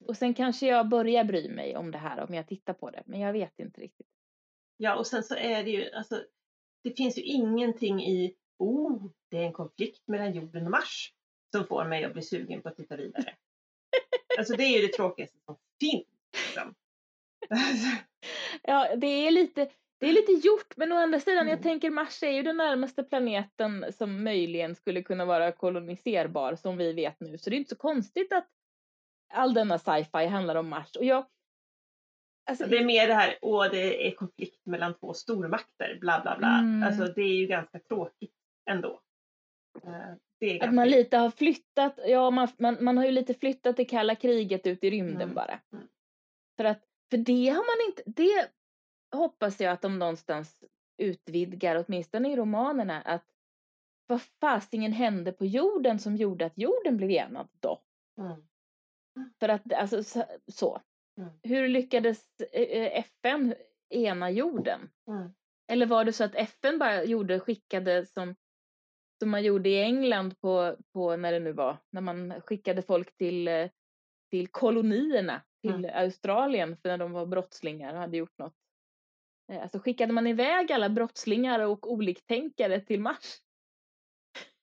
Och sen kanske jag börjar bry mig om det här om jag tittar på det, men jag vet inte riktigt. Ja, och sen så är det ju, alltså, det finns ju ingenting i, oh, det är en konflikt mellan jorden och Mars som får mig att bli sugen på att titta vidare. alltså det är ju det tråkigaste som finns. Liksom. [laughs] Ja, det är lite, det är lite gjort, men å andra sidan, jag Mm. tänker Mars är ju den närmaste planeten som möjligen skulle kunna vara koloniserbar som vi vet nu, så det är inte så konstigt att all denna sci-fi handlar om Mars. Och jag, alltså, det är mer det här, åh, det är konflikt mellan två stormakter, bla bla bla. Mm. Alltså det är ju ganska tråkigt ändå. Eh, att man lite har flyttat, ja man, man, man har ju lite flyttat det kalla kriget ut i rymden Mm. bara. Mm. För att, för det har man inte, det hoppas jag att de någonstans utvidgar, åtminstone i romanerna, att vad fasingen hände på jorden som gjorde att jorden blev enad då? Mm. För att, alltså så. Mm. Hur lyckades eh, eh, FN ena jorden? Mm. Eller var det så att FN bara gjorde, skickade som, som man gjorde i England på, på när det nu var, när man skickade folk till, eh, till kolonierna, till Mm. Australien för när de var brottslingar och hade gjort något. Eh, Alltså skickade man iväg alla brottslingar och oliktänkare till Mars?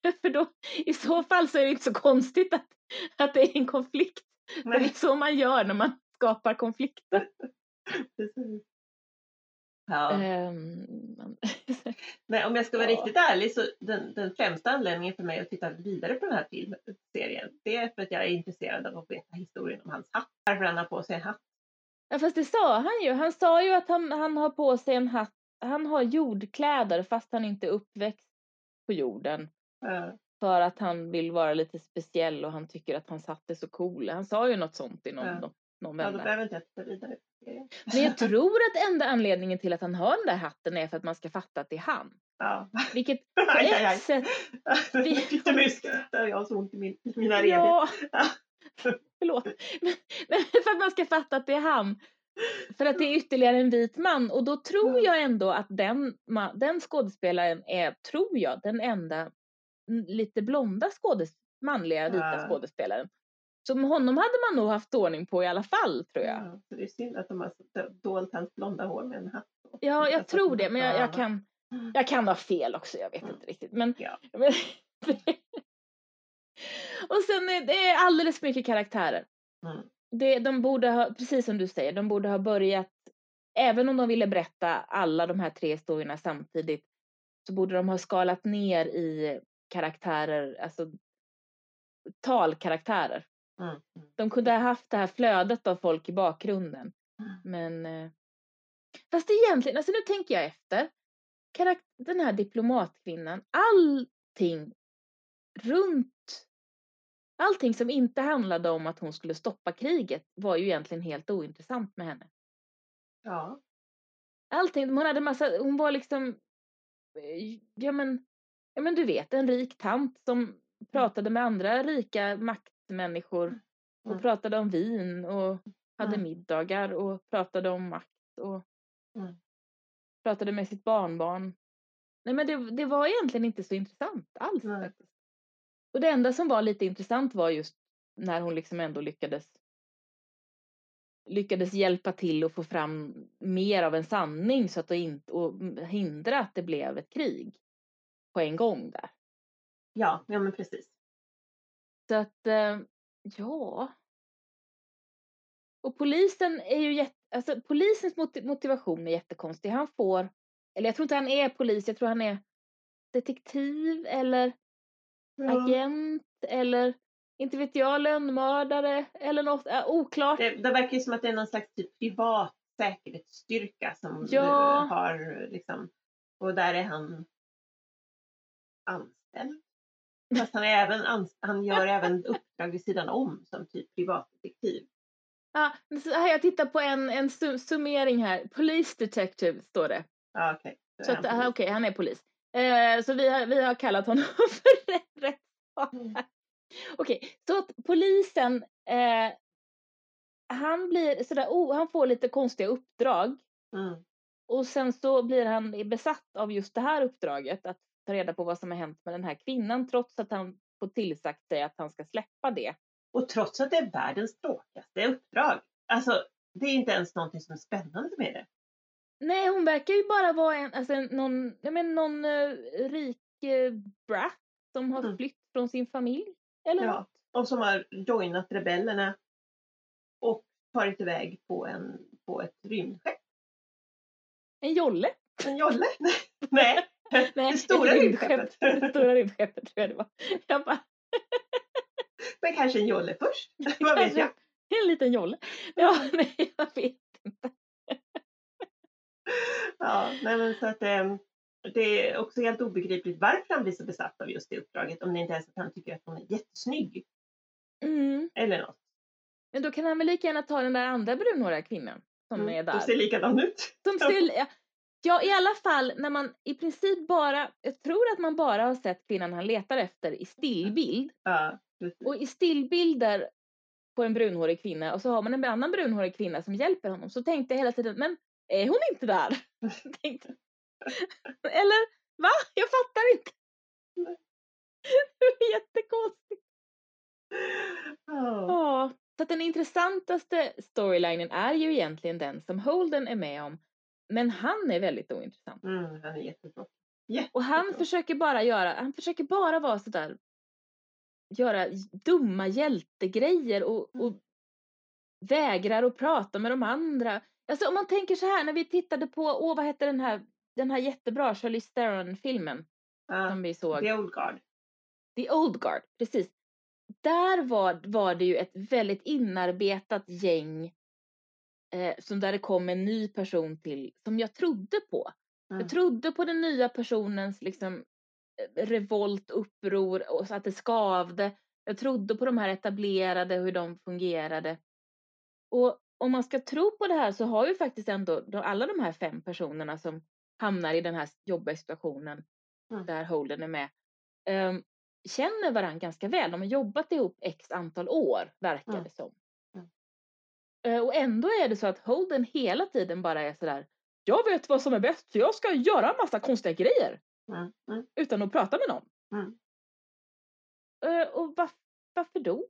[laughs] för då, i så fall så är det inte så konstigt att, att det är en konflikt. För det är Nej, så man gör när man skapar konflikter. [laughs] precis. Ja. Ehm, [laughs] men- om jag ska vara Ja. riktigt ärlig så den, den främsta anledningen för mig att titta vidare på den här filmen, serien, det är för att jag är intresserad av att veta historien om hans hatt. Varför han har på sig en hatt. Ja fast det sa han ju. Han sa ju att han, han har på sig en hatt. Han har jordkläder fast han inte är uppväxt på jorden. Eh, För att han vill vara lite speciell och han tycker att hans hatt är så cool. Han sa ju något sånt i någon, Ja. någon, någon Ja, då vända. behöver inte jag titta vidare. Men jag tror att enda anledningen till att han har den där hatten är för att man ska fatta att det är han. Ja. Vilket [laughs] på Aj, aj, aj. ett sätt... [laughs] Vi- fick du. Jag har så ont i min, i mina revben. Ja, [laughs] förlåt. Men, men för att man ska fatta att det är han. För att det är ytterligare en vit man och då tror Mm. jag ändå att den, den skådespelaren är, tror jag, den enda lite blonda skådes, manliga vita Ja. skådespelaren. Så honom hade man nog haft ordning på i alla fall tror jag. Ja, det är synd att de har dolt hans blonda hår med en hatt. Ja, jag tror det, men jag, jag, ja. kan, jag kan ha fel också, jag vet Mm. inte riktigt. Men, Ja. [laughs] men och sen är det är alldeles för mycket karaktärer. Mm. Det, de borde ha, precis som du säger, de borde ha börjat, även om de ville berätta alla de här tre historierna samtidigt, så borde de ha skalat ner i karaktärer, alltså talkaraktärer. Mm. Mm. De kunde ha haft det här flödet av folk i bakgrunden. Mm. Men eh, fast egentligen, alltså nu tänker jag efter. Den här diplomatkvinnan, allting runt Allting som inte handlade om att hon skulle stoppa kriget var ju egentligen helt ointressant med henne. Ja. Allting, hon hade massa, hon var liksom, eh, ja men, ja men du vet en rik tant som pratade med andra rika maktmänniskor och Mm. pratade om vin och hade Mm. middagar och pratade om makt och Mm. pratade med sitt barnbarn. Nej men det, det var egentligen inte så intressant alls faktiskt. Och det enda som var lite intressant var just när hon liksom ändå lyckades lyckades hjälpa till att få fram mer av en sanning så att det inte, och hindra att det blev ett krig på en gång där. Ja, ja men precis. Så att, eh, ja. Och polisen är ju jätte, alltså polisens moti- motivation är jättekonstig. Han får, eller jag tror inte han är polis, jag tror han är detektiv eller Ja. agent eller inte vet jag, lönnmördare eller något, äh, oklart. Det, det verkar ju som att det är någon slags typ privat säkerhetsstyrka som Ja. har liksom, och där är han anställd. Fast han, är även han gör även uppdrag vid sidan om som typ privatdetektiv. Ja, så här, jag tittar på en, en su- summering här. Police detective står det. Okej. Då Så är att, han aha, är polis. Eh, så vi har, vi har kallat honom [laughs] för rätt, Mm. Okej, så att polisen, eh, han blir sådär, oh, han får lite konstiga uppdrag. Mm. Och sen så blir han besatt av just det här uppdraget, att ta reda på vad som har hänt med den här kvinnan, trots att han får tillsagt sig att han ska släppa det. Och trots att det är världens tråkigaste uppdrag. Alltså, det är inte ens någonting som är spännande med det. Nej, hon verkar ju bara vara en, alltså någon, jag menar någon eh, rik uh, brat som har Mm. flytt från sin familj. Eller Ja. något. Och som har joinat rebellerna och farit iväg på, en, på ett rymdskepp. En jolle. En jolle? [laughs] Nej, Nej, det stora rymdskeppet. Det stora rymdskeppet tror jag det var. Jag bara, [laughs] Men kanske en jolle först? [laughs] Vad vet jag? en liten jolle. Ja, [laughs] nej, jag vet inte. Ja, nej men så att eh, det är också helt obegripligt varför han blir så besatt av just det uppdraget. Om det inte ens att han tycker att hon är jättesnygg Mm. eller något. Men då kan han väl lika gärna ta den där andra brunhåriga kvinnan som Mm, är där. De ser likadan ut. Som ser, ja, ja, i alla fall när man i princip bara, jag tror att man bara har sett kvinnan han letar efter i stillbild. Ja. Och i stillbilder på en brunhårig kvinna och så har man en annan brunhårig kvinna som hjälper honom så tänkte jag hela tiden, men är hon inte där? [laughs] [laughs] Eller va? Jag fattar inte. [laughs] Det är jättekonstigt. Ja. Ja, så den intressantaste storylinen är ju egentligen den som Holden är med om. Men han är väldigt ointressant. Mm, han är jättetråkig. Och han försöker bara göra, han försöker bara vara sådär, göra dumma hjältegrejer och, och vägrar att prata med de andra. Alltså om man tänker så här när vi tittade på, åh vad hette den här, den här jättebra Charlize Theron-filmen Ja, som vi såg. The Old Guard. The Old Guard, precis. Där var, var det ju ett väldigt inarbetat gäng eh, som där det kom en ny person till som jag trodde på. Mm. Jag trodde på den nya personens liksom eh, revolt, uppror och så att det skavde. Jag trodde på de här etablerade, hur de fungerade. Och om man ska tro på det här så har ju faktiskt ändå alla de här fem personerna som hamnar i den här jobbiga situationen Mm. där Holden är med ehm, känner varandra ganska väl. De har jobbat ihop x antal år, verkar det som. Mm. Eh, och ändå är det så att Holden hela tiden bara är sådär, jag vet vad som är bäst så jag ska göra en massa konstiga grejer Mm. Mm. utan att prata med någon. Mm. Eh, och var, varför då?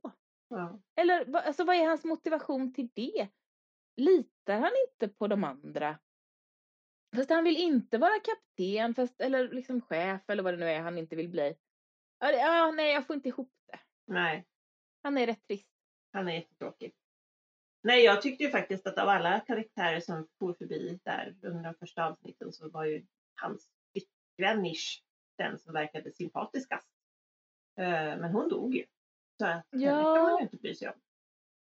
Eller va- alltså, vad är hans motivation till det? Litar han inte på de andra? Fast han vill inte vara kapten, fast, eller liksom chef eller vad det nu är han inte vill bli. Ja, det- ja, nej, jag får inte ihop det. Nej, Han är rätt trist. han är jättetråkig. Nej, jag tyckte ju faktiskt att av alla karaktärer som for förbi där under de första avsnitten så var ju hans flickvännish den som verkade sympatiskast. Eh, Men hon dog ju. Så att henne kan Ja. man ju inte bry sig om.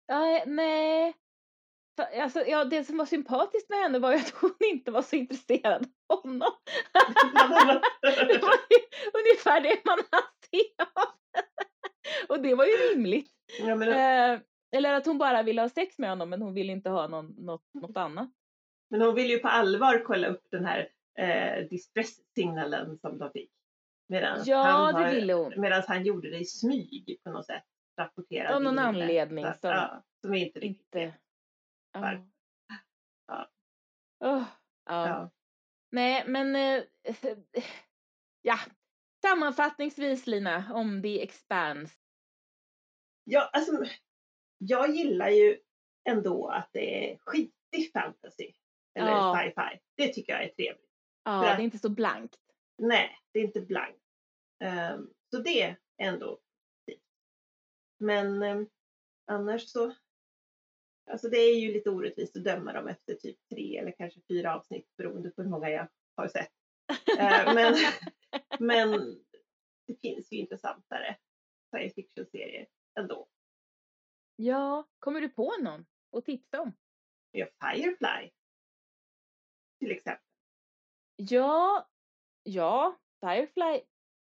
Ja, nej. Fa- Alltså, ja, det som var sympatiskt med henne var ju att hon [laughs] inte var så intresserad av honom. [laughs] [laughs] det var ju ungefär det man hann se av. Och det var ju rimligt. ja, men, Eh, eller att hon bara ville ha sex med honom men hon ville inte ha någon, något, något annat. men hon ville ju på allvar kolla upp den här eh, distress-signalen som de fick. Medan Ja, han, det har- ville hon. medan han gjorde det i smyg på något sätt. Rapporterade Av någon in det. anledning som ja, som inte riktigt Inte... Ja. Ja. Åh, ja. Ja. Nej, men eh, [laughs] ja, sammanfattningsvis Lina, om The Expanse. Ja, alltså, jag gillar ju ändå att det är skitig fantasy. Eller Ja. sci-fi. Det tycker jag är trevligt. Ja, För det att- är inte så blankt. Nej, det är inte blankt. Ehm, så det är ändå. Men ehm, annars så, alltså det är ju lite orättvist att döma dem efter typ tre eller kanske fyra avsnitt beroende på hur många jag har sett. Eh, men, [laughs] men det finns ju intressantare science fiction-serier ändå. Ja, kommer du på någon att tipsa om? Har Firefly till exempel. Ja, ja, Firefly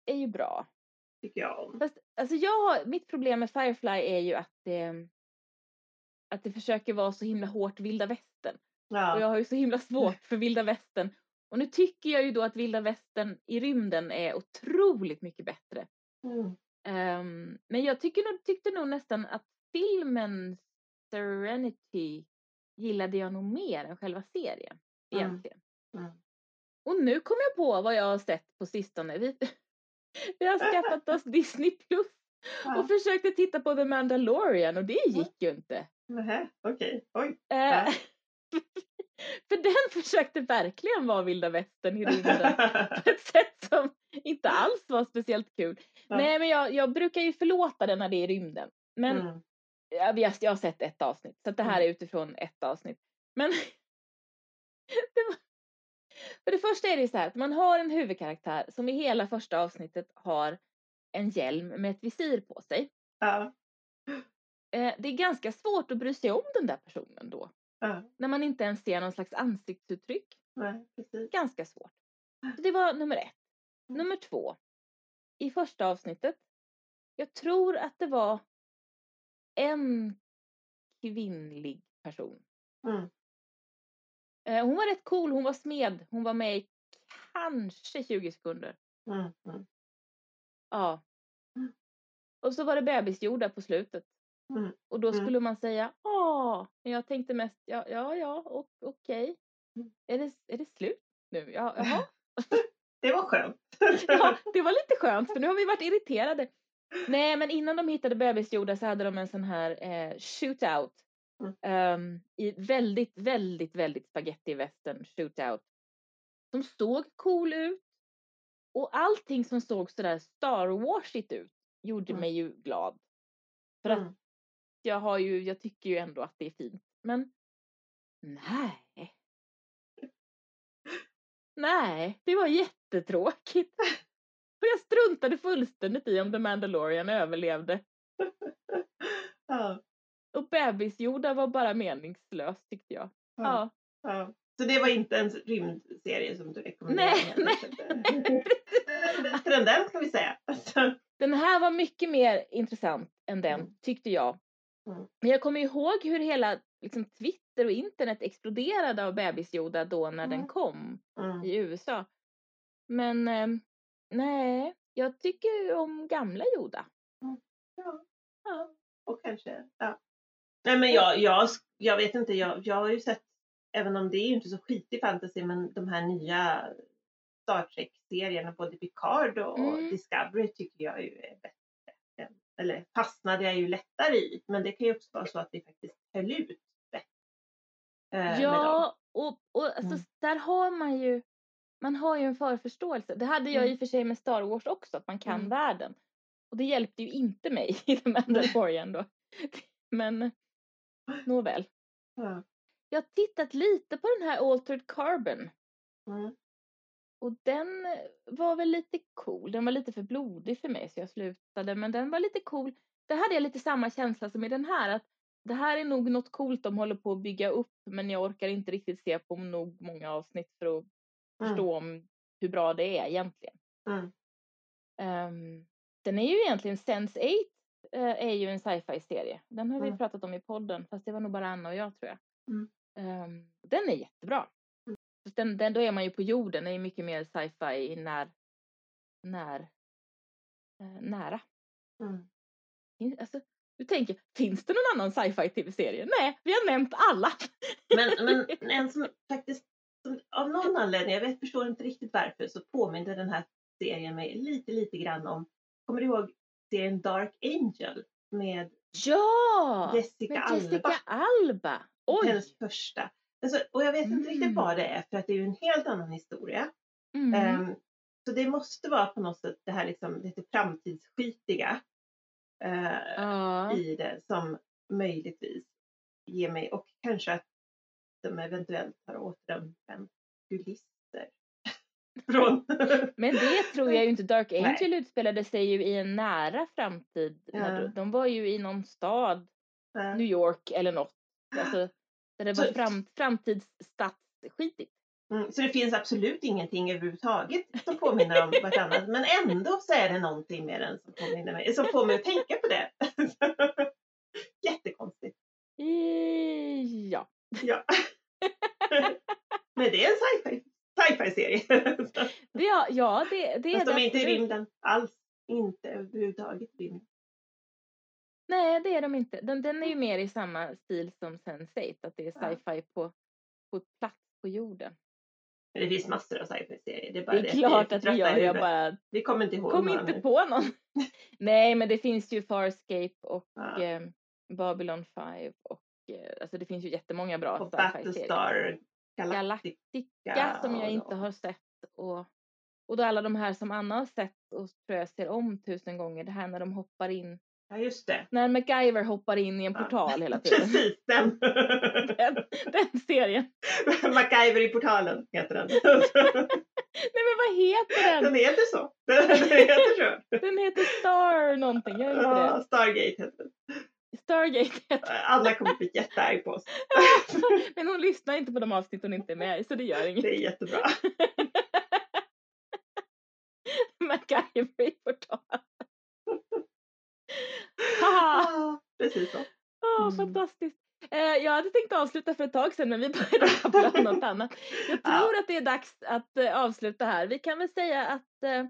är ju bra. Tycker jag om. Fast alltså jag har, mitt problem med Firefly är ju att det, att det försöker vara så himla hårt vilda västern. Och jag Ja, har ju så himla svårt för vilda västern. Och nu tycker jag ju då att vilda västern i rymden är otroligt mycket bättre. mm, Ehm, men jag tycker nog, tyckte nog nästan att filmen Serenity gillade jag nog mer än själva serien. Mm. Egentligen. mm. Och nu kom jag på vad jag har sett på sistone. Vi, [laughs] vi har skaffat oss [laughs] Disney Plus och Ja. försökte titta på The Mandalorian och det gick ju inte. Nähä, Okej, oj. Eh, Ja. [laughs] för den försökte verkligen vara vilda västern i rymden på ett sätt som inte alls var speciellt kul. Ja. Nej men jag, jag brukar ju förlåta den när det är i rymden. Men Mm, jag, har sett ett avsnitt så det här är utifrån ett avsnitt. Men [laughs] det var, för det första är det så här att man har en huvudkaraktär som i hela första avsnittet har en hjälm med ett visir på sig. ja, Eh, det är ganska svårt att bry sig om den där personen då. ja, När man inte ens ser någon slags ansiktsuttryck. nej. Ganska svårt. Så det var nummer ett. Nummer två. I första avsnittet. Jag tror att det var en kvinnlig person. Mm, Eh, hon var rätt cool, hon var smed. Hon var med i kanske 20 sekunder. mm, mm, Ja. Mm. Och så var det bebisjordar på slutet. Mm. Och då skulle man säga åh. Men jag tänkte mest ja, ja, ja, och, okej. Är, det, är det slut nu? Ja, jaha. [laughs] Det var skönt. [laughs] ja, det var lite skönt för nu har vi varit irriterade. Nej, men innan de hittade bebisjordar så hade de en sån här eh, shootout. Mm. ehm, I väldigt, väldigt, väldigt spaghetti western shootout. Som såg cool ut. Och allting som såg sådär Star Warsigt ut gjorde Mm. mig ju glad. För att Mm, jag har ju, jag tycker ju ändå att det är fint. Men nej. [laughs] Nej, det var jättetråkigt. Och jag struntade fullständigt i om The Mandalorian överlevde. [laughs] ja, Och bebisjordar var bara meningslöst tyckte jag. ja, Ja. Så det var inte en rymdserie som du rekommenderar? Nej, nej. [laughs] Bättre än den ska vi säga. [laughs] Den här var mycket mer intressant än den, Mm. tyckte jag. Mm. Men jag kommer ihåg hur hela liksom, Twitter och internet exploderade av bebisjoda då när den Mm. kom. mm, i USA. Men eh, nej, jag tycker om gamla Yoda. ja. Ja. Och kanske, ja. Nej men jag, jag, jag vet inte, jag, jag har ju sett, även om det är ju inte så skitig fantasy, men de här nya Star Trek-serierna, både Picard och Mm. Discovery tycker jag ju är bättre. Eller fastnade jag ju lättare i, men det kan ju också vara så att vi faktiskt höll ut bättre. eh. Ja, och, och alltså, Mm. där har man ju, man har ju en förförståelse. Det hade jag i Mm. och för sig med Star Wars också, att man kan Mm. världen. Och det hjälpte ju inte mig [laughs] i The Mandalorian då. Men nåväl. Ja. Jag har tittat lite på den här Altered Carbon. Mm. Och den var väl lite cool. Den var lite för blodig för mig så jag slutade. Men den var lite cool. Där hade jag lite samma känsla som i den här. Att det här är nog något coolt de håller på att bygga upp. Men jag orkar inte riktigt se på nog många avsnitt för att Mm. förstå om hur bra det är egentligen. Mm. Ehm, den är ju egentligen Sense8 eh, är ju en sci-fi serie. Den har vi Mm. pratat om i podden. Fast det var nog bara Anna och jag tror jag. Mm. Ehm, den är jättebra. Fast Den, den, då är man ju på jorden. Den är mycket mer sci-fi när, när, eh, nära. Mm. Fin- Alltså, du tänker, finns det någon annan sci-fi tv-serie? Nej, vi har nämnt alla. Men, men [laughs] en som faktiskt, av någon anledning, jag vet, förstår inte riktigt varför, så påminner den här serien mig lite, lite grann om, kommer du ihåg serien Dark Angel med Ja! Jessica med Alba? Jessica Alba! Oj! Hennes första. Alltså, och jag vet inte Mm. riktigt vad det är för att det är ju en helt annan historia. Mm. Ehm, så det måste vara på något sätt det här liksom lite framtidsskitiga eh, ja. i det som möjligtvis ger mig och kanske att de eventuellt har återanvänt kulisser. Från... Men det tror jag ju inte. Dark [laughs] Nej. Angel utspelade sig ju i en nära framtid. Ja. De var ju i någon stad, Ja. New York eller något. Alltså, där det var Så- fram, framtidsstadsskitigt. Mm, så det finns absolut ingenting överhuvudtaget som påminner om vartannat. Men ändå så är det någonting med den som påminner mig, som får mig att tänka på det. [laughs] Jättekonstigt. Ja. Ja. Men det är en sci-fi, sci-fi-serie. Det, ja, ja, det, det är Fast de det är inte i rymden alls. Inte överhuvudtaget i rymden. Nej, det är de inte. Den, den är ju mer i samma stil som Sense8, att det är Ja. sci-fi på, på plats på jorden. Men det finns massor av sci-fi-serier. Det är bara Det är klart att vi gör, jag bara Vi kommer inte ihåg kom inte nu. på någon. [laughs] Nej, men det finns ju Farscape och Ja. eh, Babylon 5 och alltså det finns ju jättemånga bra Och. Battlestar Galactica. Galactica som jag inte har sett och, och då alla de här som Anna har sett och tror jag ser om tusen gånger. Det här när de hoppar in, Ja, just det. när MacGyver hoppar in i en Ja. portal hela [laughs] tiden. Precis, den. [laughs] Den, den serien. [laughs] MacGyver i portalen heter den. Nej men vad heter Den den? heter så. Den heter så. Den heter Star någonting, jag vet inte Ja. Stargate heter den. Stargate heter Alla kommer bli jättearg på oss. [laughs] Men hon lyssnar inte på de avsnitt hon inte är med i så det gör inget. Det är jättebra. [laughs] MacGyver i portal. Haha! [laughs] Ah, Precis så. Mm. fantastiskt. Eh, jag hade tänkt avsluta för ett tag sedan men vi började babbla om något annat. Jag tror Ja. att det är dags att eh, avsluta här. Vi kan väl säga att eh,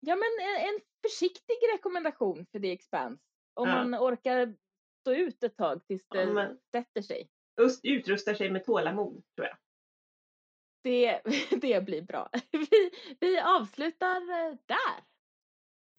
ja, men en, en försiktig rekommendation för The Expanse. Om Ja. man orkar stå ut ett tag tills det Ja, sätter sig. Ust- Utrustar sig med tålamod, tror jag. Det, [laughs] det blir bra. Vi, vi avslutar eh, där.